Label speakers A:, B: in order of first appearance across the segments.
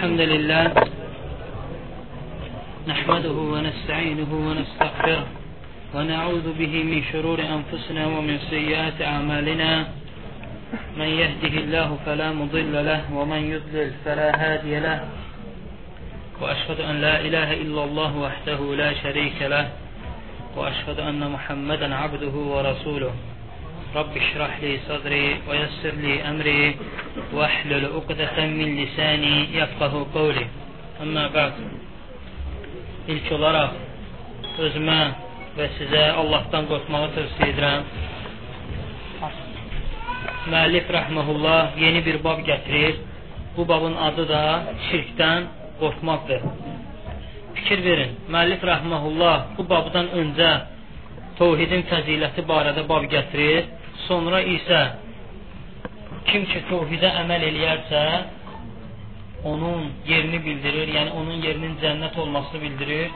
A: الحمد لله نحمده ونستعينه ونستغفره ونعوذ به من شرور أنفسنا ومن سيئات أعمالنا. من يهده الله فلا مضل له ومن يضلل فلا هادي له. وأشهد أن لا إله إلا الله وحده لا شريك له. وأشهد أن محمدا عبده ورسوله. رب اشرح لي صدري ويسر لي أمري. واحلل عقدة من lisani yafqahu qawli. Amma ba'd. İlk olaraq özümə və sizə Allahdan qorxmağı tövsiyə edirəm. Müəllif rəhməhullah yeni bir bab gətirir. Bu babın adı da şirkdən qorxmaqdır. Fikir verin. Müəllif rəhməhullah bu babdan öncə təvhidin fəziləti barədə bab gətirir sonra isə kim ki tövhidə əməl eləyərsə, onun yerini bildirir, yəni onun yerinin cənnət olmasını bildirir.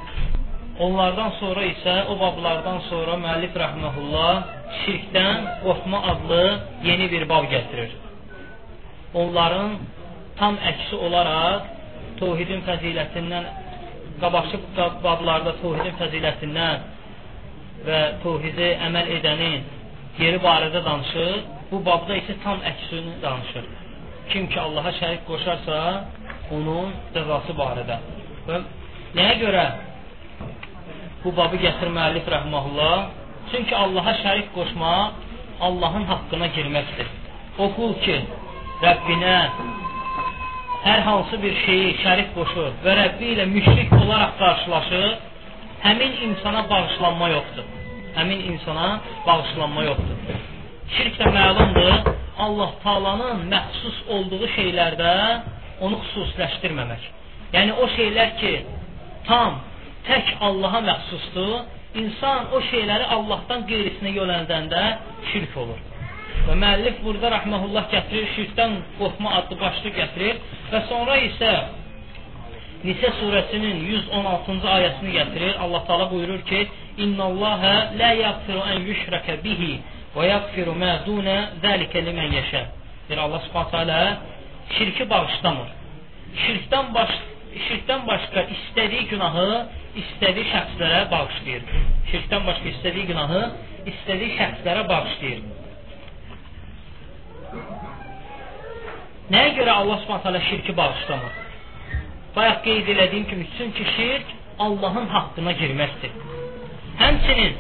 A: Onlardan sonra isə, o bablardan sonra müəllif rəhməhullah şirkdən qorxma adlı yeni bir bab gətirir. Onların tam əksi olaraq tövhidin fəzilətindən qabaqçı bablarda tövhidin fəzilətindən və tövhidi əməl edənin yeri barədə danışır. Bu babda isə tam əksini danışır. Kim ki Allaha şərik qoşarsa, onun cəzası barədə. Və nəyə görə bu babı gətir müəllif rəhməhullah? Çünki Allaha şərik qoşmaq Allahın haqqına girməkdir. O qul ki, Rəbbinə hər hansı bir şeyi şərik qoşur və Rəbbi ilə müşrik olaraq qarşılaşır, həmin insana bağışlanma yoxdur həmin insana bağışlanma yoxdur. Şirk də məlumdur, Allah Taalanın məxsus olduğu şeylərdə onu xüsusiləşdirməmək. Yəni o şeylər ki, tam tək Allaha məxsusdur, insan o şeyləri Allahdan qeyrisinə yönəldəndə şirk olur. Və müəllif burada rəhməhullah gətirir, şirkdən qorxma adlı başlıq gətirir və sonra isə Nisə surəsinin 116-cı ayəsini gətirir. Allah Taala buyurur ki: "İnnallaha la yaghfiru an yushraka bihi və yaghfiru ma duna zalika limen yasha." Bir Allah Subhanahu taala şirki bağışlamır. Şirkdən baş şirkdən başqa istədiyi günahı istədiyi şəxslərə bağışlayır. Şirkdən başqa istədiyi günahı istədiyi şəxslərə bağışlayır. Nəyə görə Allah Subhanahu taala şirki bağışlamır? Bayaq qeyd elədiyim kimi, çünki şirk Allahın haqqına girməkdir. Həmçinin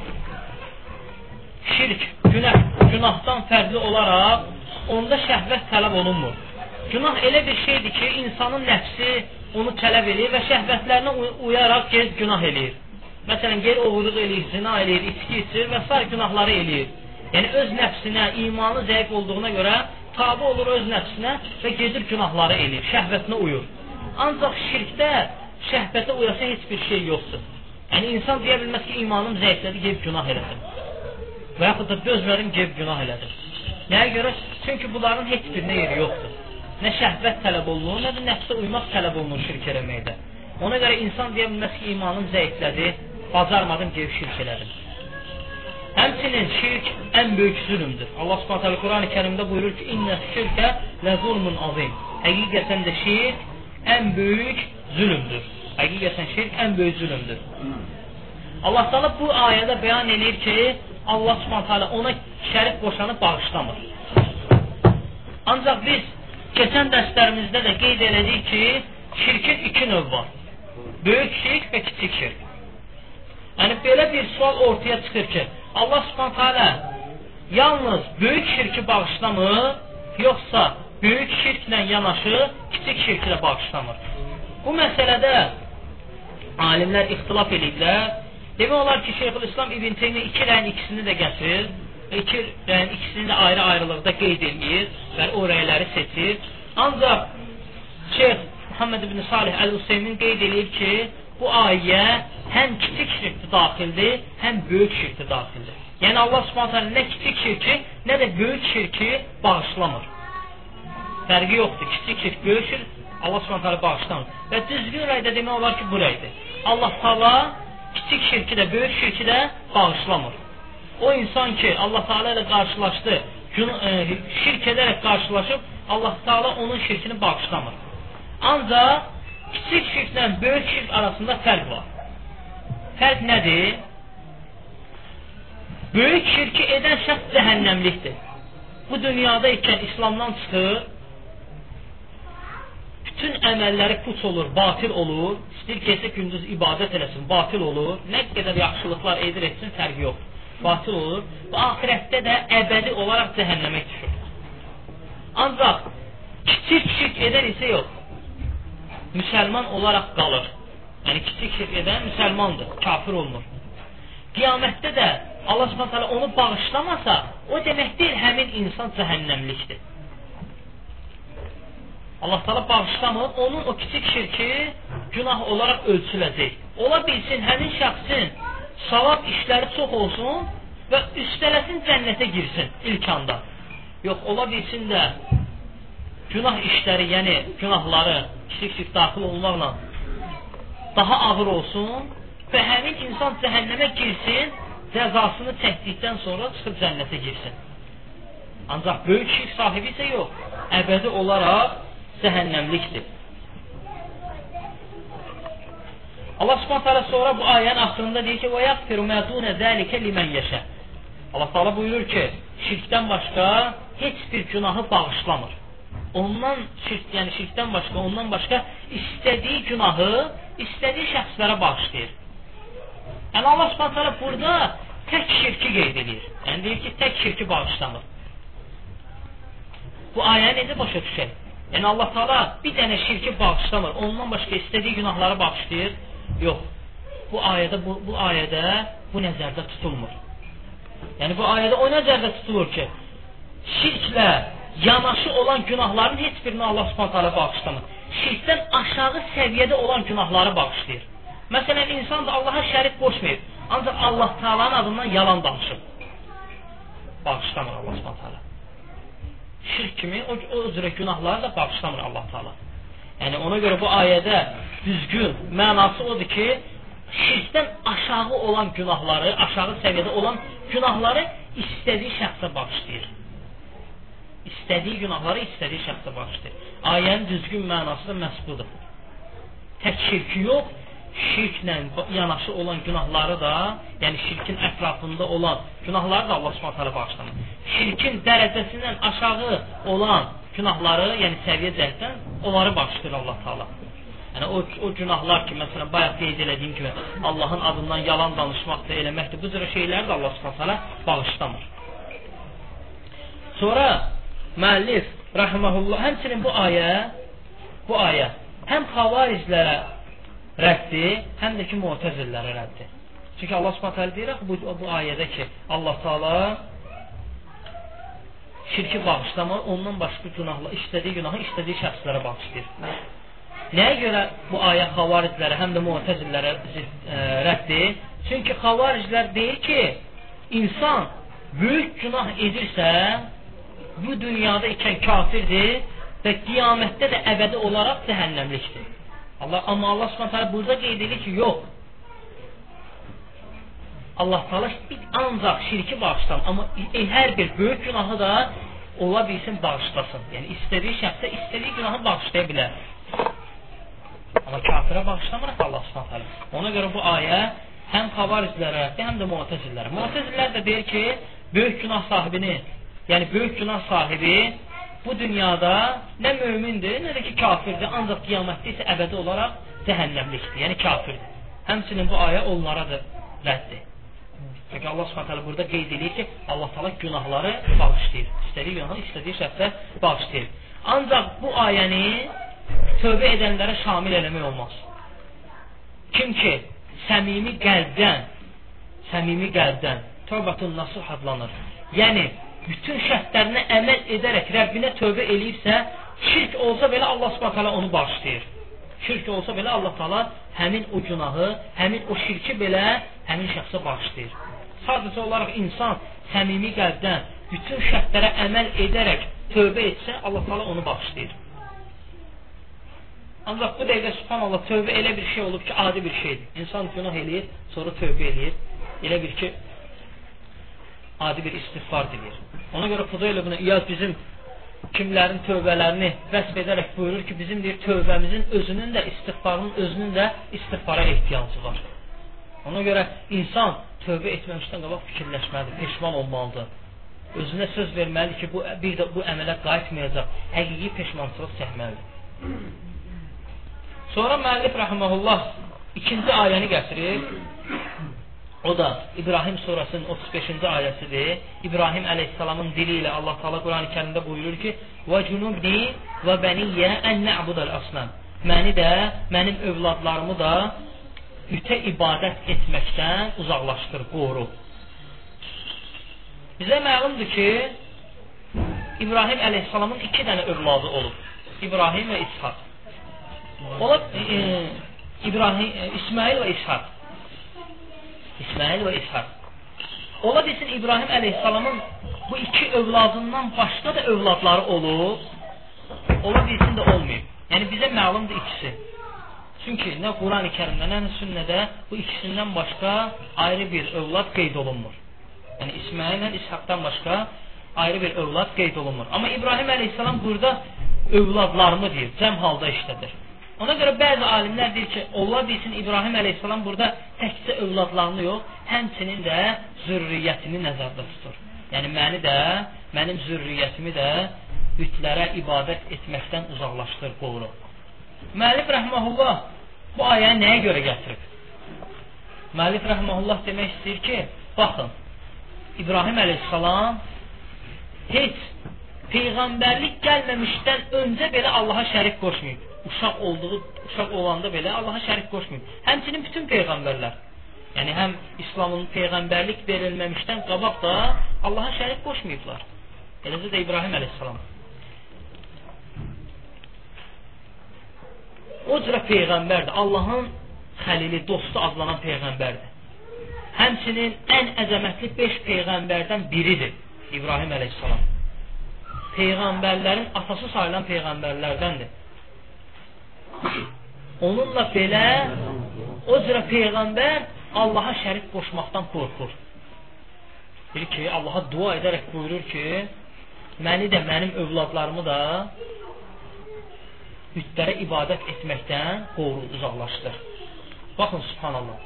A: şirk günah, günahdan fərqli olaraq onda şəhvət tələb olunmur. Günah elə bir şeydir ki, insanın nəfsi onu tələb edir və şəhvətlərinə uyaraq gez günah eləyir. Məsələn, geri oğurluq eləyir, zina eləyir, içki içir və s. günahları eləyir. Yəni öz nəfsinə, imanı zəif olduğuna görə tabi olur öz nəfsinə və gedir günahları eləyir, şəhvətinə uyur. Ancaq şirkdə şəhvətə uyasa heç bir şey yoxdur. Yəni insan deyə bilməz ki, imanım zəiflədi, gedib günah elədim. Və yaxud da dözmədim, gedib günah elədim. Nəyə görə? Çünki bunların heç birinə yeri yoxdur. Nə şəhvət tələb olunur, nə də nəfsə uymaq tələb olunur şirk eləməkdə. Ona görə insan deyə bilməz ki, imanım zəiflədi, bacarmadım, gedib şirk elədim. Həmçinin şirk ən böyük zülümdür. Allah Subhanahu Quran-ı Kərimdə buyurur ki: "İnne şirke le zulmun azim." Həqiqətən də şirk ən böyük zülümdür. Həqiqətən şirk ən böyük zülümdür. Allah Taala bu ayədə bəyan edir ki, Allah Subhanahu taala ona şərik qoşanı bağışlamır. Ancaq biz keçən dərslərimizdə də qeyd elədik ki, şirkin iki növ var. Böyük şirk və kiçik şirk. Yəni belə bir sual ortaya çıxır ki, Allah Subhanahu taala yalnız böyük şirki bağışlamır, yoxsa böyük şirklə yanaşı kiçik şirklə bağışlamır. Bu məsələdə alimlər ixtilaf ediblər. Demək olar ki, Şeyxülislam İbn Teymiyyə iki rəyin ikisini də gətirir. İki rəyin ikisini də ayrı-ayrılıqda qeyd edir və o rəyləri seçir. Ancaq Şeyx Muhammed ibn Salih Əl-Hüseymin qeyd edir ki, bu ayə həm kiçik şirkdə daxildir, həm böyük şirkdə daxildir. Yəni Allah Subhanahu nə kiçik şirki, nə də böyük şirki bağışlamır. Fərqi yoxdur. Kiçik şirk, böyük şirk Allah Subhanahu bağışlamır. Və düzgün rəydə demək olar ki, bu rəydir. Allah Taala kiçik şirki də, böyük şirki də bağışlamır. O insan ki, Allah Taala ilə qarşılaşdı, e, şirk edərək qarşılaşıb, Allah Taala onun şirkini bağışlamır. Ancaq kiçik şirklə böyük şirk arasında fərq var. Fərq nədir? Böyük şirki edən şəxs cəhənnəmlikdir. Bu dünyada ikən İslamdan çıxır, bütün əməlləri puç olur, batil olur, istəyir gecə gündüz ibadət eləsin, batil olur, nə qədər yaxşılıqlar edir etsin, fərqi yoxdur. Batil olur və axirətdə də əbədi olaraq cəhənnəmə düşür. Ancaq kiçik şirk edən isə yox. Müsəlman olaraq qalır. Yəni kiçik şirk edən müsəlmandır, kafir olmur. Qiyamətdə də Allah Subhanahu onu bağışlamasa, o demək deyil həmin insan cəhənnəmlikdir. Allah Taala bağışlamır, onun o kiçik şirki günah olaraq ölçüləcək. Ola bilsin həmin şəxsin savab işləri çox olsun və üstələsin cənnətə girsin ilk anda. Yox, ola bilsin də günah işləri, yəni günahları kiçik-kiçik daxil olmaqla daha ağır olsun və həmin insan cəhənnəmə girsin, cəzasını çəkdikdən sonra çıxıb cənnətə girsin. Ancaq böyük şirk sahibi isə yox, əbədi olaraq cəhənnəmlikdir. Allah Subhanahu taala sonra bu ayənin axırında deyir ki: "Və yəğfiru mə dunə zəlikə limən yeşə." Allah Taala buyurur ki, şirkdən başqa heç bir günahı bağışlamır. Ondan şirk, yəni şirkdən başqa, ondan başqa istədiyi günahı istədiyi şəxslərə bağışlayır. Yəni Allah Subhanahu taala burada tək şirki qeyd edir. Yəni deyir ki, tək şirki bağışlamır. Bu ayəni necə başa düşək? Yəni Allah Taala bir dənə şirki bağışlamır. Ondan başqa istədiyi günahları bağışlayır. Yox. Bu ayədə bu, bu ayədə bu nəzərdə tutulmur. Yəni bu ayədə o nəzərdə tutulur ki, şirklə yanaşı olan günahların heç birini Allah Subhanahu taala bağışlamır. Şirkdən aşağı səviyyədə olan günahları bağışlayır. Məsələn, insan da Allaha şərik qoşmayıb, ancaq Allah Taala'nın adından yalan danışıb. Bağışlamır Allah Subhanahu taala. Şirk kimi o, o üzrə günahları da bağışlamır Allah Taala. Yəni ona görə bu ayədə düzgün mənası odur ki, şirkdən aşağı olan günahları, aşağı səviyyədə olan günahları istədiyi şəxsə bağışlayır. İstədiyi günahları istədiyi şəxsə bağışlayır. Ayənin düzgün mənası da məhz budur. Tək şirki yox, şirklə yanaşı olan günahları da, yəni şirkin ətrafında olan günahları da Allah Subhanahu bağışlamır. Şirkin dərəcəsindən aşağı olan günahları, yəni səviyyə cəhətdən onları bağışlayır Allah Taala. Yəni o o günahlar ki, məsələn, bayaq qeyd elədiyim kimi Allahın adından yalan danışmaqdır, eləməkdir. Bu cür şeyləri də Allah Subhanahu bağışlamır. Sonra müəllif rahimehullah həmçinin bu ayə bu ayə həm xavariclərə rəddi, həm də ki mu'təzillərə rəddi. Çünki Allah Subhanahu deyir axı bu bu ayədə ki, Allah Taala şirki bağışlamır, ondan başqa günahla istədiyi günahı istədiyi şəxslərə bağışlayır. Nəyə görə bu ayə xavariclərə, həm də mu'təzillərə e, rəddir? Çünki xavariclər deyir ki, insan böyük günah edirsə, bu dünyada ikən kafirdir və qiyamətdə də əbədi olaraq cəhənnəmlikdir. Allah amma Allah Subhanahu burada qeyd edir ki, yox. Allah Taala ancaq şirki bağışlar, amma hər bir böyük günahı da ola bilsin bağışlasın. Yəni istədiyi şəxsə istədiyi günahı bağışlaya bilər. Amma kafirə bağışlamır Allah Subhanahu Ona görə bu ayə həm xavariclərə, həm də mu'təzillərə. Mu'təzillər də deyir ki, böyük günah sahibini, yəni böyük günah sahibi bu dünyada nə mömindir, nə də ki kafirdir, ancaq qiyamətdə isə əbədi olaraq cəhənnəmlikdir, yəni kafirdir. Həmçinin bu ayə onlara da rəddir. Çünki Allah Subhanahu burada qeyd edir ki, Allah Taala günahları bağışlayır. İstədiyi günahı istədiyi şəxsə bağışlayır. Ancaq bu ayəni tövbə edənlərə şamil eləmək olmaz. Kim ki səmimi qəlbdən, səmimi qəlbdən tövbətun nasuh adlanır. Yəni bütün şərtlərinə əməl edərək Rəbbinə tövbə eləyirsə, şirk olsa belə Allah Subhanahu onu bağışlayır. Şirk olsa belə Allah Taala həmin o günahı, həmin o şirki belə həmin şəxsə bağışlayır. Sadəcə olaraq insan səmimi qəlbdən bütün şərtlərə əməl edərək tövbə etsə, Allah Taala onu bağışlayır. Ancaq bu dəqiqə subhanallah tövbə elə bir şey olub ki, adi bir şeydir. İnsan günah eləyir, sonra tövbə eləyir. Elə bir ki, adi bir istighfar diləyir. Ona görə Fudayl ibn İyaz bizim kimlərin tövbələrini vəsf edərək buyurur ki, bizim deyir tövbəmizin özünün də istighfarın özünün də istighfara ehtiyacı var. Ona görə insan tövbə etməmişdən qabaq fikirləşməlidir, peşman olmalıdır. Özünə söz verməlidir ki, bu bir də bu əmələ qayıtmayacaq, həqiqi peşmançılıq çəkməlidir. Sonra müəllif rəhməhullah ikinci ayəni gətirir. O da İbrahim surəsinin 35-ci ayəsidir. İbrahim əleyhissalamın dili ilə Allah Taala Qurani Kərimdə buyurur ki: "Və cunubni və bəniyyə en na'budal asnam." Məni də, mənim övladlarımı da bütə ibadət etməkdən uzaqlaşdır, qoru. Bizə məlumdur ki, İbrahim əleyhissalamın iki dənə övladı olub. İbrahim və İshak. Ola e, e, İbrahim, e, İsmail və İshak. İsmail və İshak. Ola bilsin İbrahim əleyhissalamın bu iki övladından başqa da övladları olub. Ola bilsin də olmayıb. Yəni bizə məlumdur ikisi. Çünki nə Quran-ı Kərimdə, nə sünnədə bu ikisindən başqa ayrı bir övlad qeyd olunmur. Yəni İsmail ilə İshaqdan başqa ayrı bir övlad qeyd olunmur. Amma İbrahim əleyhissalam burada övladlarımı deyir, cəm halda işlədir. Ona görə bəzi alimlər deyir ki, ola bilsin İbrahim əleyhissalam burada təkcə övladlarını yox, həmçinin də zürriyyətini nəzərdə tutur. Yəni məni də, mənim zürriyyətimi də bütlərə ibadət etməkdən uzaqlaşdır, qoru. Müəllif rəhməhullah bu ayəni nəyə görə gətirib? Müəllif rəhməhullah demək istəyir ki, baxın, İbrahim əleyhissalam heç peyğəmbərlik gəlməmişdən öncə belə Allaha şərik qoşmayıb uşaq olduğu, uşaq olanda belə Allaha şərik qoşmayın. Həmçinin bütün peyğəmbərlər. Yəni həm İslamın peyğəmbərlik verilməmişdən qabaq da Allaha şərik qoşmayıblar. Eləcə də İbrahim əleyhissalam. O cürə peyğəmbərdir. Allahın xəlili, dostu adlanan peyğəmbərdir. Həmçinin ən əzəmətli 5 peyğəmbərdən biridir İbrahim əleyhissalam. Peyğəmbərlərin atası sayılan peyğəmbərlərdəndir. Onunla belə o cürə peyğəmbər Allaha şərik qoşmaqdan qorxur. Deyir ki, Allaha dua edərək buyurur ki, məni də, mənim övladlarımı da bütlərə ibadət etməkdən qoru, uzaqlaşdır. Baxın, subhanallah.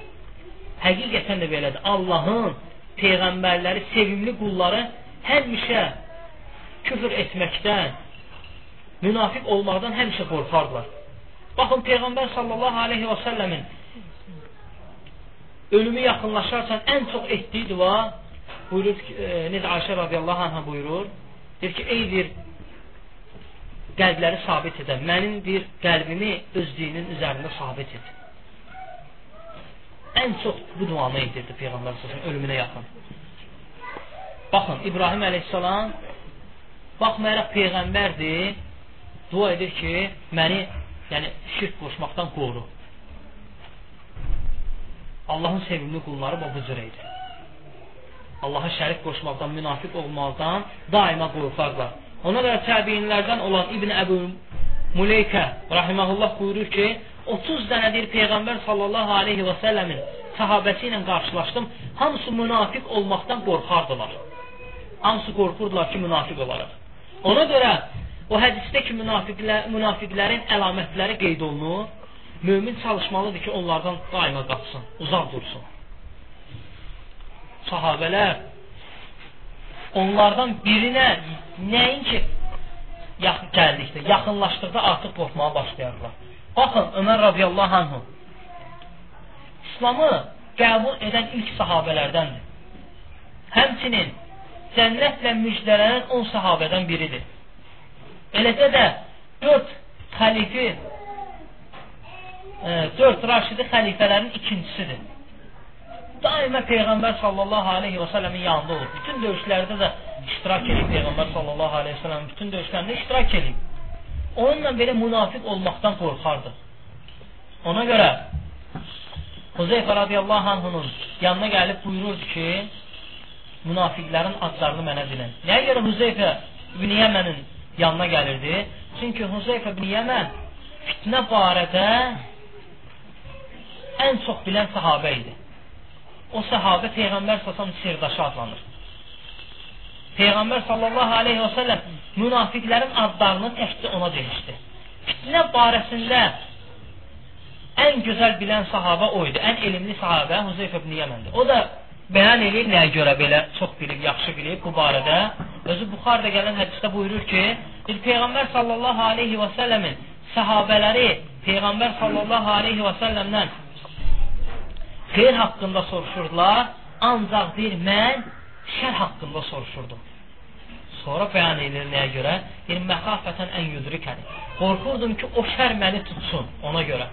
A: Həqiqətən də belədir. Allahın peyğəmbərləri, sevimli qulları həmişə küfür etməkdən, münafiq olmaqdan həmişə qorxardılar. Baxın Peyğəmbər sallallahu aleyhi və səlləmin ölümü yaxınlaşarkən ən çox etdiyi dua buyurur ki, e, necə Ayşə radiyallahu anhə buyurur, deyir ki, ey bir qəlbləri sabit edən, mənim bir qəlbimi öz dinin üzərində sabit et. Ən çox bu duanı edirdi Peyğəmbər sallallahu ölümünə yaxın. Baxın, İbrahim əleyhissalam baxmayaraq Peyğəmbərdir, dua edir ki, məni yəni şirk qoşmaqdan qoru. Allahın sevimli qulları bu cür idi. Allaha şərik qoşmaqdan, münafiq olmaqdan daima qorxarlar. Ona görə təbiinlərdən olan İbn Əbu Muleykə rahimehullah buyurur ki, 30 dənədir peyğəmbər sallallahu alayhi və səlləmin sahabəsi ilə qarşılaşdım. Hamısı münafiq olmaqdan qorxardılar. Hamısı qorxurdular ki, münafiq olaraq. Ona görə O hədisdə ki, münafiqlər, münafiqlərin əlamətləri qeyd olunur. Mömin çalışmalıdır ki, onlardan daima qaçsın, uzaq dursun. Sahabələr onlardan birinə nəinki yaxın gəldikdə, yaxınlaşdıqda artıq qorxmağa başlayarlar. Baxın, Ömər radiyallahu anhu İslamı qəbul edən ilk sahabələrdəndir. Həmçinin cənnətlə müjdələnən 10 sahabədən biridir. Eləcə də dörd xəlifi e, dörd raşidi xəlifələrin ikincisidir. Daima Peyğəmbər sallallahu aleyhi və sələmin yanında olur. Bütün döyüşlərdə də iştirak edib Peyğəmbər sallallahu aleyhi və sələm bütün döyüşlərində iştirak edib. Onunla belə münafiq olmaqdan qorxardı. Ona görə Huzeyfə radiyallahu anhunun yanına gəlib buyururdu ki, münafiqlərin adlarını mənə bilin. Nəyə görə Huzeyfə İbn Yəmənin yanına gəlirdi. Çünki Huzeyfə ibn Yəmən fitnə barədə ən çox bilən səhabə idi. O səhabə Peyğəmbər səsəm sirdaşı adlanır. Peyğəmbər sallallahu aleyhi və səlləm münafiqlərin adlarını təkcə ona demişdi. Fitnə barəsində ən gözəl bilən sahabə o idi. Ən elmli sahabə Huzeyf ibn Yəməndir. O da bəyan edir nəyə görə belə çox bilib, yaxşı bilib bu barədə. Özü Buxarda gələn hədisdə buyurur ki, bir Peyğəmbər sallallahu aleyhi və səlləmin səhabələri Peyğəmbər sallallahu aleyhi və səlləmdən xeyr haqqında soruşurdular, ancaq deyir, mən şər haqqında soruşurdum. Sonra bəyan edir nəyə görə? Deyir, məxafətən ən yudrikəni. Qorxurdum ki, o şər məni tutsun ona görə.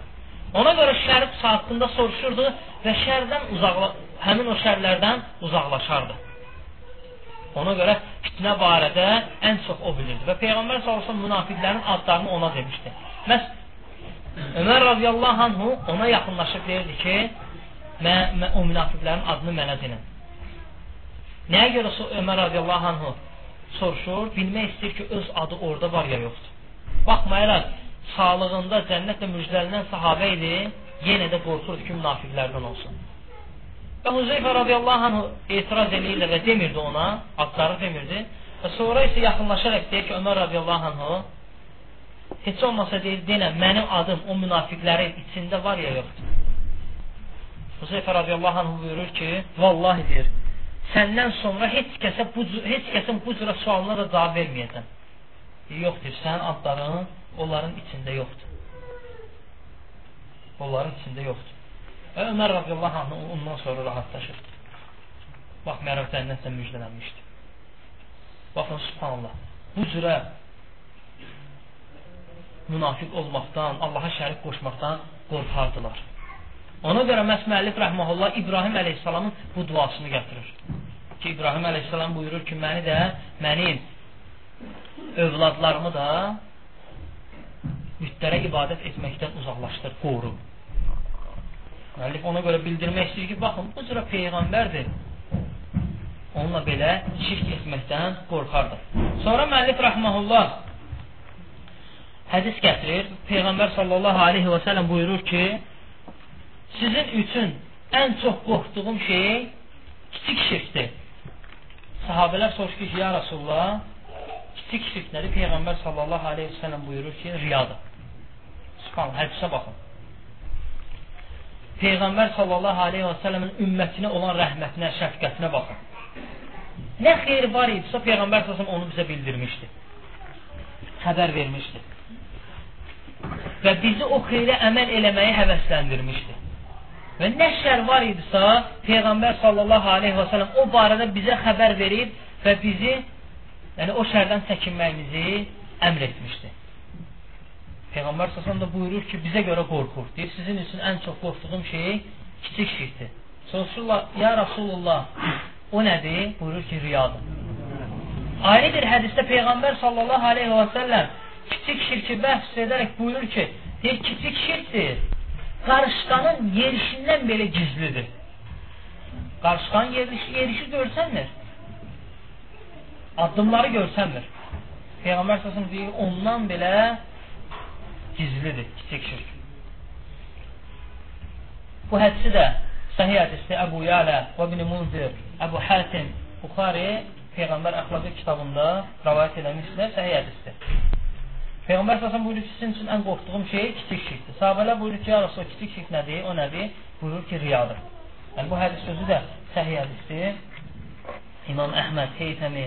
A: Ona görə şərif haqqında soruşurdu və şərdən uzaqla həmin o şərlərdən uzaqlaşardı. Ona görə fitnə barədə ən çox o bilirdi. Və Peyğəmbər sallallahu əleyhi münafiqlərin adlarını ona demişdi. Məs Ömər radiyallahu anhu ona yaxınlaşıb deyirdi ki, mən, mən o münafiqlərin adını mənə deyin. Nəyə görə Ömər radiyallahu anhu soruşur, bilmək istəyir ki, öz adı orada var ya yoxdur. Baxmayaraq, sağlığında cənnətlə müjdələnən sahabə idi, yenə də qorxurdu ki, münafiqlərdən olsun. Və Huzeyfə radiyallahu anh etiraz eləyirlər və demirdi ona, adları demirdi. Və sonra isə yaxınlaşaraq deyir ki, Ömər radiyallahu anh heç olmasa deyir, denən, mənim adım o münafiqlərin içində var ya yoxdur. Huzeyfə radiyallahu anh buyurur ki, vallahi deyir, səndən sonra heç kəsə bu heç kəsin bu cürə sualına da cavab verməyəcəm. Yoxdur, sənin adların onların içində yoxdur. Onların içində yoxdur. Və Ömər radiyallahu anh ondan sonra rahatlaşır. Baxmayaraq cənnətlə müjdələnmişdi. Baxın, subhanallah. Bu cürə münafiq olmaqdan, Allaha şərik qoşmaqdan qorxardılar. Ona görə məhz müəllif rəhməhullah İbrahim əleyhissalamın bu duasını gətirir. Ki İbrahim əleyhissalam buyurur ki, məni də, mənim övladlarımı da bütlərə ibadət etməkdən uzaqlaşdır, qoru. Müəllif ona görə bildirmək istəyir ki, baxın, bu cürə Peyğəmbərdir. Onunla belə şirk etməkdən qorxardı. Sonra müəllif rəhməhullah hədis gətirir. Peyğəmbər sallallahu aleyhi və sələm buyurur ki, sizin üçün ən çox qorxduğum şey kiçik şirkdir. Sahabələr soruşur ki, ya Rasulullah, kiçik şirkləri Peyğəmbər sallallahu aleyhi və sələm buyurur ki, riyadır. Subhanallah, hədisə baxın. Peyğəmbər sallallahu aleyhi və sələmin ümmətinə olan rəhmətinə, şəfqətinə baxın. Nə xeyir var idisə Peyğəmbər sallallahu onu bizə bildirmişdi. Xəbər vermişdi. Və bizi o xeyrə əməl eləməyi həvəsləndirmişdi. Və nə şər var idisə Peyğəmbər sallallahu aleyhi və sələm o barədə bizə xəbər verib və bizi yəni o şərdən çəkinməyimizi əmr etmişdi. Peyğəmbər səsən də buyurur ki, bizə görə qorxur. Deyir, sizin üçün ən çox qorxduğum şey kiçik şirkdir. Soruşurlar, ya Rasulullah, o nədir? Buyurur ki, riyadır. Ayrı bir hədisdə Peyğəmbər sallallahu aleyhi və səlləm kiçik şirki bəhs edərək buyurur ki, deyir, kiçik şirkdir. Qarışqanın yerişindən belə gizlidir. Qarışqanın yerişi, yerişi görsənmir. Addımları görsənmir. Peyğəmbər səsən deyir, ondan belə gizlidir, kiçik şirk. Bu hədisi də səhih hədisdir Əbu Yalə və ibn Munzir, Əbu Hatim, Buxari Peyğəmbər əxlaqı kitabında rəvayət edilmişdir, səhih hədisdir. Peyğəmbər səsən buyurur ki, sizin üçün ən qorxduğum şey kiçik şirkdir. Sahabələr buyurur ki, ya Rasul, kiçik şirk nədir? O nədir? Buyurur ki, riyadır. Yəni, bu hədis sözü də səhih hədisdir. İmam Əhməd, Heytəmi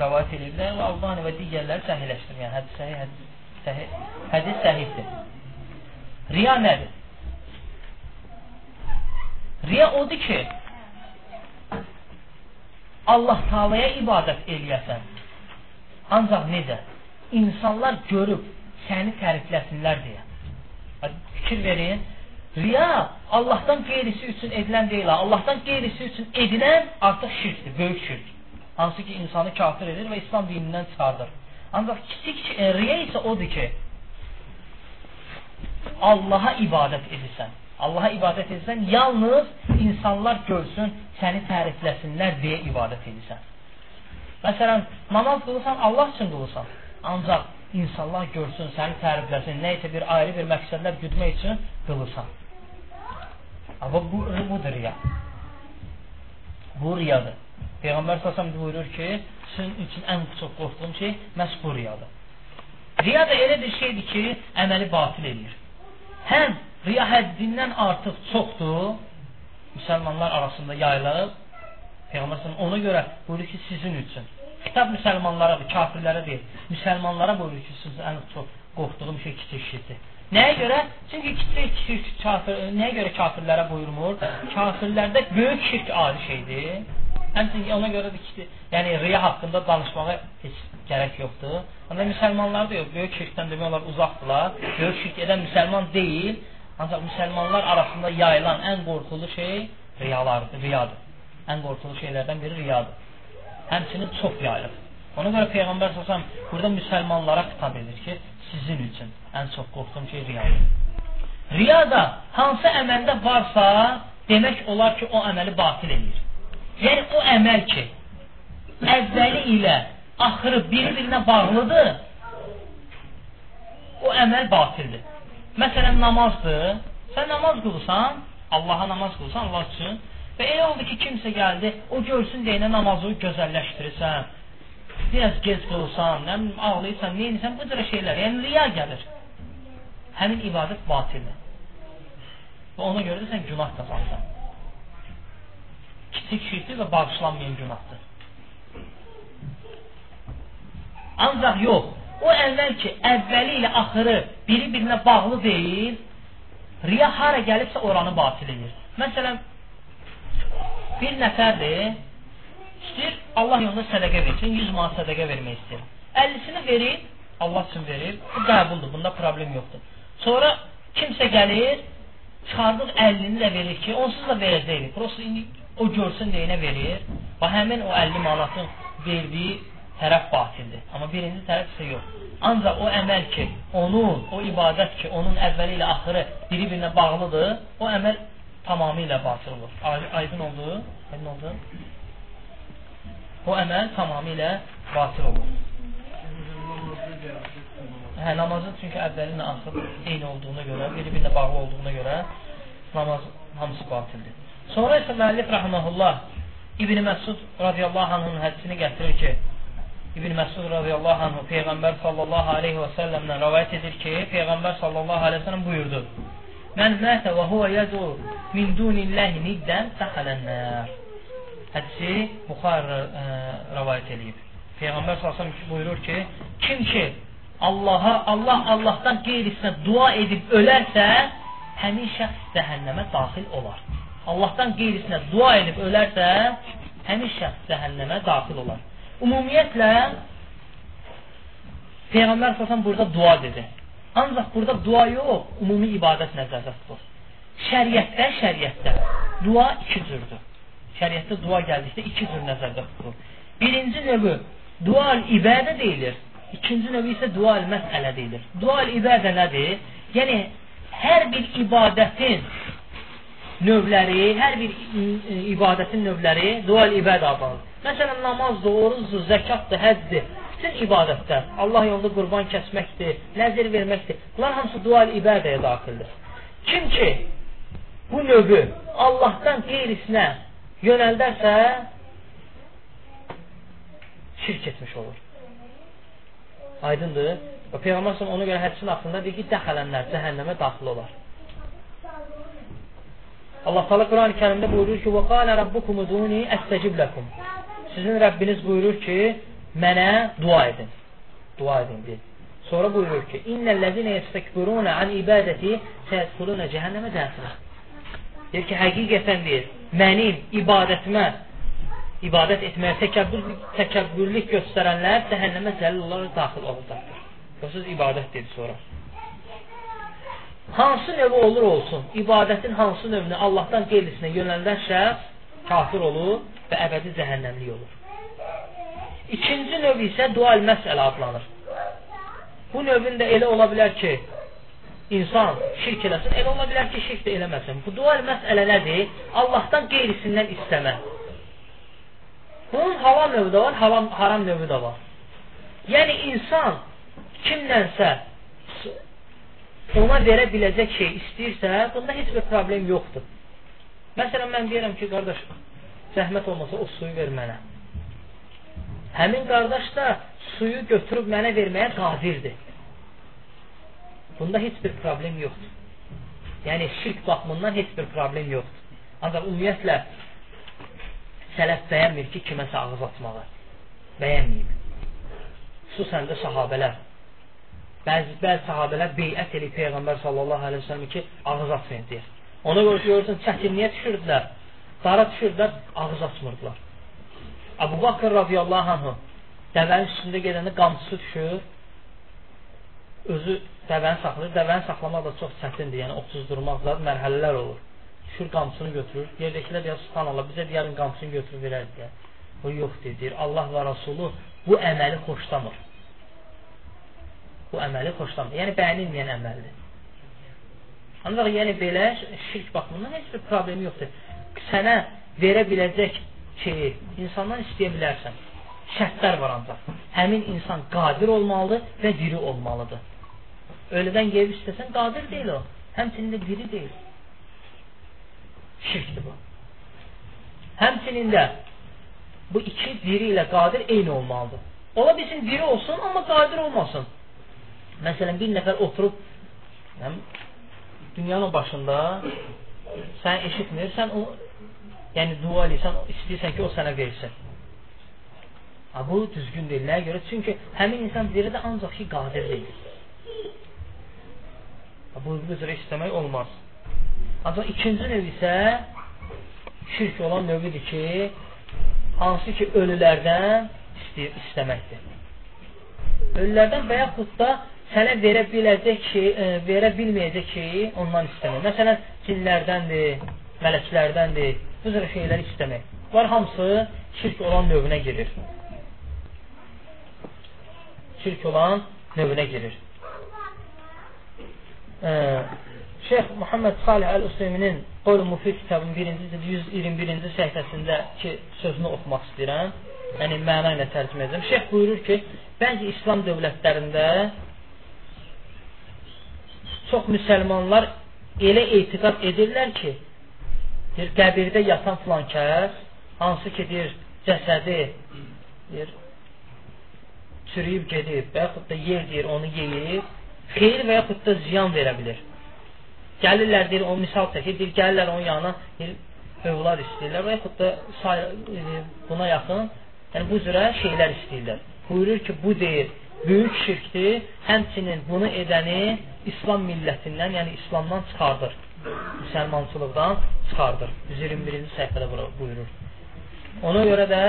A: rəvayət edirlər və Albani və digərləri səhihləşdirir. Yəni, hədis səhih hədis Səhih, hədis səhihdir. Riya nədir? Riya odur ki, Allah Taala'ya ibadət eləyəsən. Ancaq necə? İnsanlar görüb səni tərifləsinlər deyə. Fikir verin. Riya Allahdan qeyrisi üçün edilən deyil. Allahdan qeyrisi üçün edilən artıq şirkdir, böyük şirk. Hansı ki, insanı kafir edir və İslam dinindən çıxardır. Ancaq kiçik e, riya isə odur ki, Allaha ibadət edirsən. Allaha ibadət edirsən, yalnız insanlar görsün, səni tərifləsinlər deyə ibadət edirsən. Məsələn, namaz qılırsan, Allah üçün qılırsan. Ancaq insanlar görsün, səni tərifləsin, nə isə bir ayrı bir məqsədlər güdmək üçün qılırsan. Amma bu, budur riya. Bu riyadır. Peyğəmbər səsəm buyurur ki, sizin üçün ən çox qorxduğum şey məhz bu riyadır. Riya da elə bir şeydir ki, əməli batil edir. Həm riya həddindən artıq çoxdur, müsəlmanlar arasında yayılıb, Peyğəmbər ona görə buyurur ki, sizin üçün. Kitab müsəlmanlaradır, kafirlərə deyil. Müsəlmanlara buyurur ki, sizin ən çox qorxduğum şey kiçik şirkdir. Nəyə görə? Çünki kiçik şirk kafir, nəyə görə kafirlərə buyurmur? Kafirlərdə böyük şirk adi şeydir. Həmçinin ona görədir ki, yəni riya haqqında danışmağa heç gərək yoxdur. Amma müsəlmanlar da yox, böyük şirkdən demək olar uzaqdırlar. Böyük şirk edən müsəlman deyil, ancaq müsəlmanlar arasında yayılan ən qorxulu şey riyalardır, riyadır. Ən qorxulu şeylərdən biri riyadır. Həmçinin çox yayılır. Ona görə Peyğəmbər səsəm burada müsəlmanlara xitab edir ki, sizin üçün ən çox qorxduğum şey riyadır. Riya da hansı əməldə varsa, demək olar ki, o əməli batil edir. Yəni o əməl ki, əvvəli ilə axırı bir-birinə bağlıdır, o əməl batildir. Məsələn, namazdır. Sən namaz qılırsan, Allaha namaz qılırsan, Allah üçün. Və elə oldu ki, kimsə gəldi, o görsün deyinə namazı gözəlləşdirirsən, biraz gec qılsan, nə ağlayırsan, neyinsən, bu cürə şeylər. Yəni riya gəlir. Həmin ibadət batildir. Və ona görə də sən günah qazansan. Kiçik şirkdir və bağışlanmayan günahdır. Ancaq yox, o əvvəl ki, əvvəli ilə axırı biri-birinə bağlı deyil, riya hara gəlibsə oranı batil edir. Məsələn, bir nəfərdir, İstəyir Allah yolunda sədəqə versin, 100 manat sədəqə vermək istəyir. 50-sini verir, Allah üçün verir. Bu qəbuldur, bunda problem yoxdur. Sonra kimsə gəlir, çıxardıq 50-ni də verir ki, onsuz da verəcəkdir. Prosta indi o görsün deyinə verir. Və həmin o 50 manatın verdiyi tərəf batildir. Amma birinci tərəf isə yox. Ancaq o əməl ki, onun, o ibadət ki, onun əvvəli ilə axırı biri-birinə bağlıdır, o əməl tamamilə batıl olur. Aydın oldu? Aydın oldu? o əməl tamamilə batil olur. Hə, namazın çünki əvvəlinə axır eyni olduğuna görə, biri-birinə bağlı olduğuna görə namaz hamısı batildir. Sonra isə müəllif rəhməhullah İbn Məsud radiyallahu anhın hədisini gətirir ki, İbn Məsud radiyallahu anhu Peyğəmbər sallallahu aleyhi və səlləmdən rəvayət edir ki, Peyğəmbər sallallahu aleyhi və səlləm buyurdu. Mən mətə və huvə yədu min dunillahi niddən səxələnlər. Hədisi Buxar ə, e, rəvayət edib. Peyğəmbər sallallahu buyurur ki, kim ki Allaha, Allah Allahdan qeyrisinə dua edib ölərsə, həmin şəxs cəhənnəmə daxil olar. Allahdan qeyrisinə dua edib ölərsə, həmin şəxs cəhənnəmə daxil olar. Ümumiyyətlə Peyğəmbər sallallahu burada dua dedi. Ancaq burada dua yox, ümumi ibadət nəzərdə tutulur. Şəriətdə, şəriətdə dua iki cürdür şəriətdə dua gəldikdə iki cür nəzərdə tutulur. Birinci növü dual ibadə deyilir. İkinci növü isə dual məsələ deyilir. Dual ibadə nədir? Yəni hər bir ibadətin növləri, hər bir ibadətin növləri dual ibadə adlanır. Məsələn, namazdır, orucdur, zəkatdır, həccdir. Bütün ibadətlər, Allah yolunda qurban kəsməkdir, nəzir verməkdir. Bunlar hamısı dual ibadəyə daxildir. Kim ki bu növü Allahdan qeyrisinə yönəldərsə şirk etmiş olur. Aydındır. Və Peyğəmbər ona görə hədisin axırında deyir ki, dəxələnlər cəhənnəmə daxil olar. Allah Teala Quran-ı Kərimdə buyurur ki: "Və qala rabbukum uduni estecib lakum." Sizin Rəbbiniz buyurur ki, mənə dua edin. Dua edin deyir. Sonra buyurur ki: "İnnellezine yestekbiruna an ibadeti seyedkhuluna cehenneme dakhila." Deyir ki, həqiqətən deyir, mənim ibadətimə, ibadət etməyə təkəbbür, təkəbbürlük göstərənlər cəhənnəmə zəlil olaraq daxil olacaqdır. Yoxsuz ibadət dedi sonra. Hansı növü olur olsun, ibadətin hansı növünü Allahdan qeyrisinə yönəldən şəxs kafir olur və əbədi cəhənnəmlik olur. İkinci növ isə dual məsələ adlanır. Bu növün də elə ola bilər ki, insan şirk eləsin, elə ola bilər ki, şirk də eləməsin. Bu dual məsələ nədir? Allahdan qeyrisindən istəmə. Bunun halal növü də var, haram, haram növü də var. Yəni insan kimlənsə ona verə biləcək şey istəyirsə, bunda heç bir problem yoxdur. Məsələn, mən deyirəm ki, qardaş,
B: zəhmət olmasa o suyu ver mənə. Həmin qardaş da suyu götürüb mənə verməyə qadirdir. Bunda heç bir problem yoxdur. Yəni şirk baxımından heç bir problem yoxdur. Ancaq ümumiyyətlə sələf bəyənmir ki, kiməsə ağız açmağı. Bəyənməyib. Xüsusən də sahabələr. Bəzi, bəzi sahabələr beyət eləyib Peyğəmbər sallallahu aleyhi ve sellem ki, ağız açmayın deyir. Ona görə görürsən, çətinliyə düşürdülər, dara düşürdülər, ağız açmırdılar. Abu Bakır radiyallahu anhu dəvənin üstündə gedəndə qamçısı düşür, özü dəvəni saxlayır. Dəvəni saxlamaq da çox çətindir, yəni otuzdurmaq zad mərhələlər olur. Düşür qamçısını götürür. Yerdəkilər deyir, subhanallah, bizə deyərin qamçısını götürüb verər deyə. O yoxdur, deyir. Allah və Rasulü bu əməli xoşlamır. Bu əməli xoşlamır. Yəni bəyənilməyən əməldir. Ancaq yəni belə şirk baxımından heç bir problemi yoxdur. Sənə verə biləcək şeyi insandan istəyə bilərsən. Şərtlər var ancaq. Həmin insan qadir olmalıdır və diri olmalıdır. Ölədən yeyib istəsən qadir deyil o. Həmçinin də diri deyil. Şirkdir bu. Həmçinin də bu iki diri ilə qadir eyni olmalıdır. Ola bilsin diri olsun, amma qadir olmasın. Məsələn, bir nəfər oturub yəni, dünyanın başında sən eşitmirsən, o, yəni dua eləyirsən, istəyirsən ki, o sənə versin. Ha, bu düzgün deyil. Nəyə görə? Çünki həmin insan diri də ancaq ki, qadir deyil. Bu üzrə istəmək olmaz. Ancaq ikinci növ isə şirk olan növüdür ki, hansı ki ölülərdən istəyir, istəməkdir. Ölülərdən və yaxud da sənə verə biləcək şey, e, verə bilməyəcək şeyi ondan istəmək. Məsələn, cinlərdəndir, mələklərdəndir, bu cür şeyləri istəmək. Var hamısı şirk olan növünə girir. Şirk olan növünə girir. Şeyx Muhammed Salih Əl-Üseymin Qol-u Mufid kitabının birinci 121-ci səhifəsindəki sözünü oxumaq istəyirəm. Yəni, məna ilə tərcümə edəcəm. Şeyx buyurur ki, bəzi İslam dövlətlərində çox müsəlmanlar elə etiqat edirlər ki, deyir, qəbirdə yatan filan kəs, hansı ki, deyir, cəsədi deyir, çürüyüb gedib və yaxud da yer deyir, onu yeyib, xeyir və yaxud da ziyan verə bilir. Gəlirlər, deyir, o misal çəkir, deyir, gəlirlər onun yanına, deyir, övlad istəyirlər və yaxud da e, buna yaxın, yəni bu cürə şeylər istəyirlər. Buyurur ki, bu deyir, böyük şirkdir, həmçinin bunu edəni İslam millətindən, yəni İslamdan çıxardır. Müsəlmançılıqdan çıxardır. 121-ci səhifədə buyurur. Ona görə də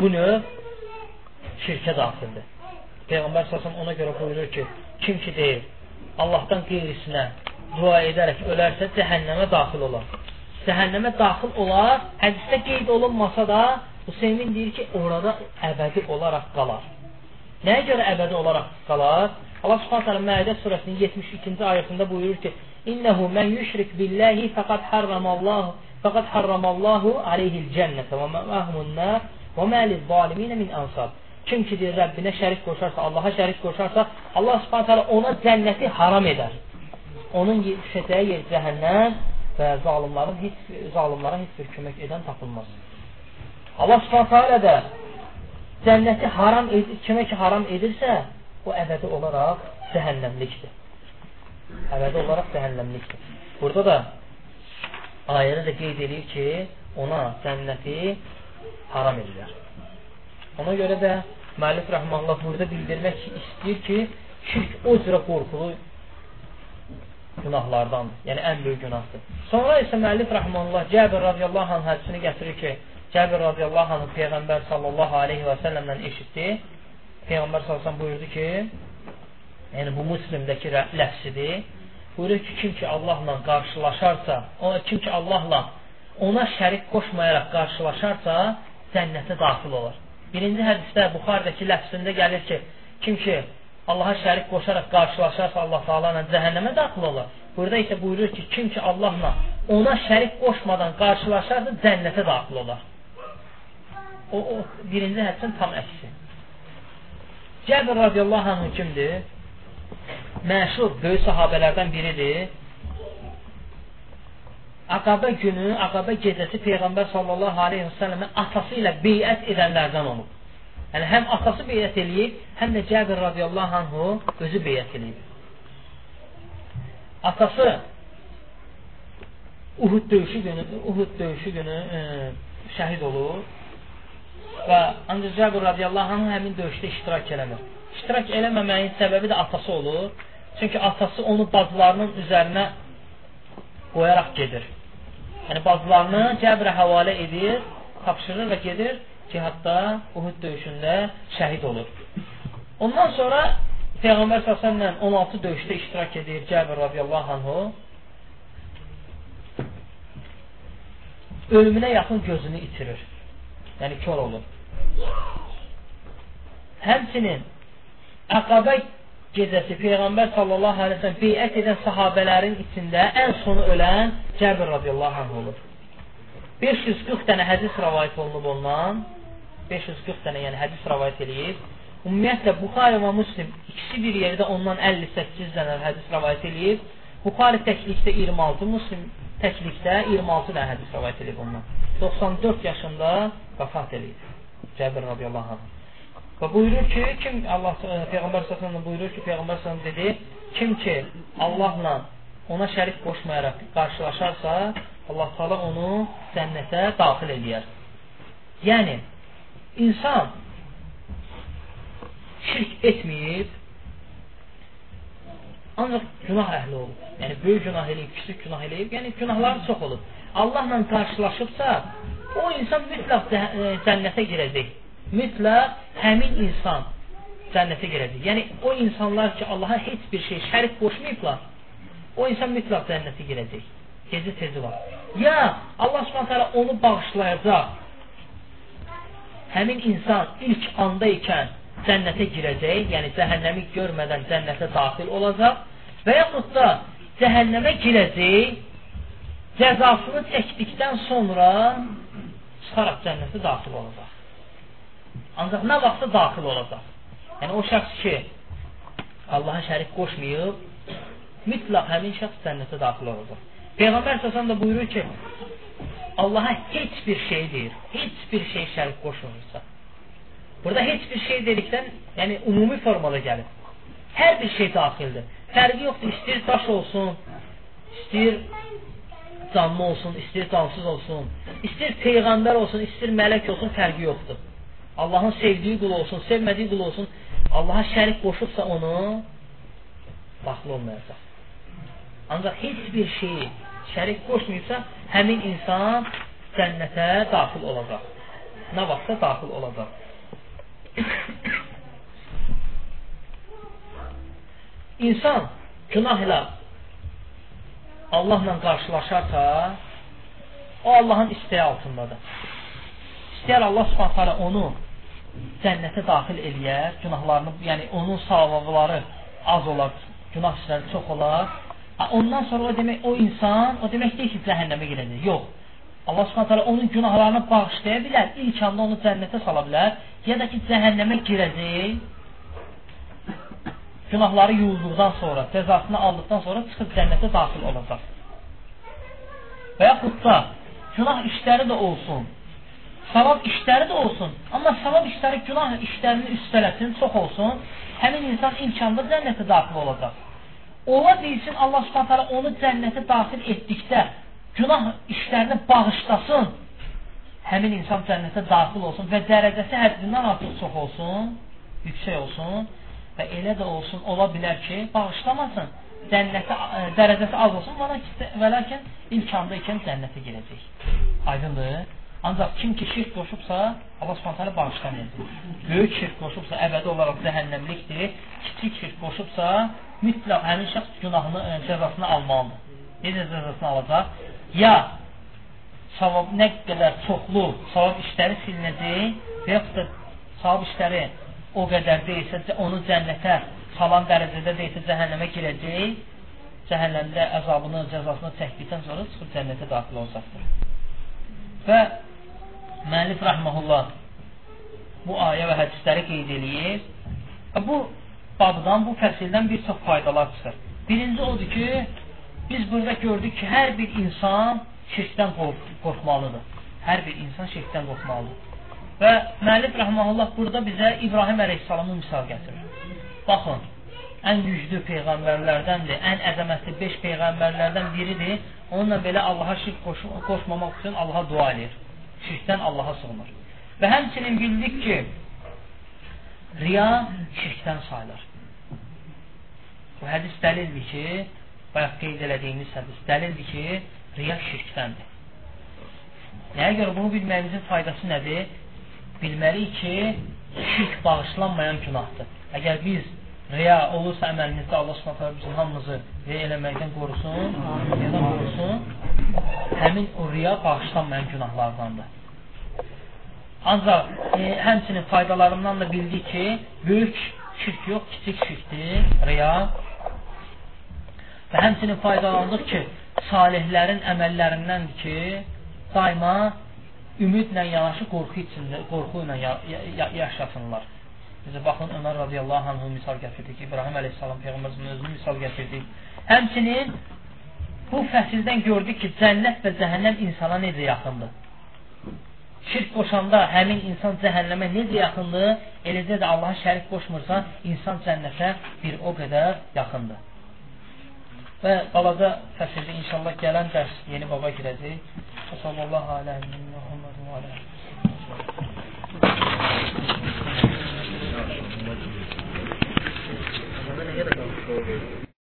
B: bu növ şirkə daxildir. Peyğəmbər səsəm ona görə buyurur ki, kim ki deyir, Allahdan qeyrisinə dua edərək ölərsə cəhənnəmə daxil olar. Cəhənnəmə daxil olar, hədisdə qeyd olunmasa da, Hüseymin deyir ki, orada əbədi olaraq qalar. Nəyə görə əbədi olaraq qalar? Allah Subhanahu taala Məidə surəsinin 72-ci ayəsində buyurur ki: "İnnehu men yushrik billahi faqad harramallahu faqad harramallahu alayhi'l cennete ve ma'ahumun nar ve ma liz-zalimin min ansar." Kim ki deyir Rəbbinə şərik qoşarsa, Allaha şərik qoşarsa, Allah Subhanahu taala ona cənnəti haram edər. Onun düşəcəyi yer cəhənnəm və zalimlərin heç zalimlara heç bir kömək edən tapılmaz. Allah Subhanahu taala da cənnəti haram edir, kimə ki haram edirsə, o əbədi olaraq cəhənnəmlikdir. Əbədi olaraq cəhənnəmlikdir. Burada da ayədə də qeyd edir ki, ona cənnəti haram edirlər. Ona görə də müəllif rəhmanullah burada bildirmək istəyir ki, şirk o cürə qorxulu günahlardandır. Yəni ən böyük günahdır. Sonra isə müəllif rəhmanullah Cəbir radiyallahu anh hədisini gətirir ki, Cəbir radiyallahu anh Peyğəmbər sallallahu aleyhi və səlləmdən eşitdi. Peyğəmbər sallallahu buyurdu ki, yəni bu muslimdəki ləfsidir. Buyurur ki, kim ki Allahla qarşılaşarsa, o, kim ki Allahla ona şərik qoşmayaraq qarşılaşarsa, cənnətə daxil olar. Birinci hədisdə Buxardakı ləfsində gəlir ki, kim ki Allaha şərik qoşaraq qarşılaşarsa Allah Taala ilə cəhənnəmə daxil olar. Burada isə buyurur ki, kim ki Allahla ona şərik qoşmadan qarşılaşarsa cənnətə daxil olar. O, o birinci hədisin tam əksi. Cəbir radiyallahu anh kimdir? Məşhur böyük sahabələrdən biridir. Aqaba günü, Aqaba gecəsi Peyğəmbər sallallahu aleyhi və səlləmin atası ilə beyət edənlərdən olub. Yəni həm atası beyət eləyib, həm də Cəbir radiyallahu anhu özü beyət eləyib. Atası Uhud döyüşü günü, Uhud döyüşü günü e, şəhid olur və ancaq Cəbir radiyallahu anh həmin döyüşdə iştirak eləmir. İştirak eləməməyin səbəbi də atası olur. Çünki atası onu bacılarının üzərinə qoyaraq gedir. Yəni bacılarını Cəbrə həvalə edir, tapşırır və gedir cihadda, Uhud döyüşündə şəhid olur. Ondan sonra Peyğəmbər s.ə.v 16 döyüşdə iştirak edir Cəbir radiyallahu anhu. Ölümünə yaxın gözünü itirir. Yəni kör olur. Həmçinin Əqabə gecəsi Peyğəmbər sallallahu aleyhi ve sellem beyət edən sahabələrin içində ən sonu ölən Cəbir radiyallahu anh olur. 540 dənə hədis rəvayət olunub ondan. 540 dənə yəni hədis rəvayət eləyib. Ümumiyyətlə Buxari və Müslim ikisi bir yerdə ondan 58 dənə hədis rəvayət eləyib. Buxari təklikdə 26, Müslim təklikdə 26 dənə hədis rəvayət eləyib ondan. 94 yaşında vəfat eləyib. Cəbir radiyallahu anh. Və buyurur ki, kim Allah Peyğəmbər sallallahu buyurur ki, Peyğəmbər sallallahu dedi, kim ki Allahla ona şərik qoşmayaraq qarşılaşarsa, Allah Taala onu cənnətə daxil eləyər. Yəni insan şirk etməyib ancaq günah əhli olub. Yəni böyük günah eləyib, kiçik günah eləyib, yəni günahları çox olub. Allahla qarşılaşıbsa, o insan mütləq e, cənnətə girəcək mütləq həmin insan cənnətə girəcək. Yəni o insanlar ki, Allaha heç bir şey şərik qoşmayıblar, o insan mütləq cənnətə girəcək. Gecə tezi var. Ya Allah Subhanahu onu bağışlayacaq. Həmin insan ilk anda ikən cənnətə girəcək, yəni cəhənnəmi görmədən cənnətə daxil olacaq və yaxud da cəhənnəmə girəcək, cəzasını çəkdikdən sonra çıxaraq cənnətə daxil olacaq. Ancaq nə vaxtsa daxil olacaq. Yəni o şəxs ki, Allaha şərik qoşmayıb, mütləq həmin şəxs cənnətə daxil olacaq. Peyğəmbər səsən də buyurur ki, Allaha heç bir şey deyir, heç bir şey şərik qoşulmursa. Burada heç bir şey dedikdən, yəni ümumi formada gəlir. Hər bir şey daxildir. Fərqi yoxdur, istəyir daş olsun, istəyir canlı olsun, istəyir cansız olsun, istəyir peyğəmbər olsun, istəyir mələk olsun, fərqi yoxdur. Allahın sevdiyi qul olsun, sevmədiyi qul olsun, Allaha şərik qoşubsa onu daxil olmayacaq. Ancaq heç bir şeyi şərik qoşmayıbsa, həmin insan cənnətə daxil olacaq. Nə vaxtsa daxil olacaq. İnsan günah ilə Allahla qarşılaşarsa, o Allahın istəyi altındadır. İstəyər Allah subhanətə onu cənnətə daxil eləyər, günahlarını, yəni onun savabları az olar, günah işləri çox olar. Ondan sonra o demək o insan, o demək deyil ki, cəhənnəmə girəcək. Yox. Allah Subhanahu onun günahlarını bağışlaya bilər, ilk anda onu cənnətə sala bilər, ya da ki, cəhənnəmə girəcək. Günahları yuyulduqdan sonra, cəzasını aldıqdan sonra çıxıb cənnətə daxil olacaq. Və yaxud da günah işləri də olsun, savab işləri də olsun, amma savab işləri günah işlərini üstələsin, çox olsun, həmin insan ilk anda cənnətə daxil olacaq. Ola bilsin Allah Subhanahu onu cənnətə daxil etdikdə günah işlərini bağışlasın. Həmin insan cənnətə daxil olsun və dərəcəsi həddindən artıq çox olsun, yüksək olsun və elə də olsun, ola bilər ki, bağışlamasın. Cənnətə ə, dərəcəsi az olsun, və lakin ilk anda ikən cənnətə girəcək. Aydındır? Ancaq kim ki şirk qoşubsa, Allah Subhanahu bağışlamayacaq. Böyük şirk qoşubsa, əbədi olaraq cəhənnəmlikdir. Kiçik şirk qoşubsa, mütləq həmin şəxs günahını, e, cəzasını almalıdır. Necə cəzasını alacaq? Ya savab nə qədər çoxlu savab işləri silinəcək və yaxud da savab işləri o qədər deyilsə, onu cənnətə salan dərəcədə deyilsə, cəhənnəmə girəcək. Cəhənnəmdə əzabını, cəzasını çəkdikdən sonra çıxıb cənnətə daxil olacaqdır. Və müəllif rəhməhullah bu ayə və hədisləri qeyd eləyir. Bu babdan, bu fəsildən bir çox faydalar çıxır. Birinci odur ki, biz burada gördük ki, hər bir insan şirkdən qorxmalıdır. Hər bir insan şirkdən qorxmalıdır. Və müəllif rəhməhullah burada bizə İbrahim əleyhissalamın misal gətirir. Baxın, ən güclü peyğəmbərlərdəndir, ən əzəmətli 5 peyğəmbərlərdən biridir. Onunla belə Allaha şirk qoş qoşmamaq üçün Allaha dua edir. Şirkdən Allaha sığınır. Və həmçinin bildik ki, riya şirkdən sayılır. Bu hədis dəlildir ki, bayaq qeyd elədiyimiz hədis dəlildir ki, riya şirkdəndir. Nəyə görə bunu bilməyimizin faydası nədir? Bilməliyik ki, şirk bağışlanmayan günahdır. Əgər biz riya olursa əməlimizdə Allah Subhanahu bizim hamımızı riya eləməkdən qorusun, riyadan qorusun. Həmin o riya bağışlanmayan günahlardandır. Ancaq e, həmçinin faydalarından da bildik ki, böyük şirk yox, kiçik şirkdir, riya. Və həmçinin faydalandıq ki, salihlərin əməllərindəndir ki, daima ümidlə yanaşı qorxu içində, qorxu ilə ya ya yaşasınlar. Bizə baxın Ömər radiyallahu anhu misal gətirdik, İbrahim əleyhissalam peyğəmbərimizin özünü misal gətirdik. Həmçinin bu fəsildən gördük ki, cənnət və cəhənnəm insana necə yaxındır. Şirk qoşanda həmin insan cəhənnəmə necə yaxındır, eləcə də Allaha şərik qoşmursa, insan cənnətə bir o qədər yaxındır. Və balaca fəsildə inşallah gələn dərs yeni baba girəcək. Sallallahu aleyhi və aleyhi və aleyhi.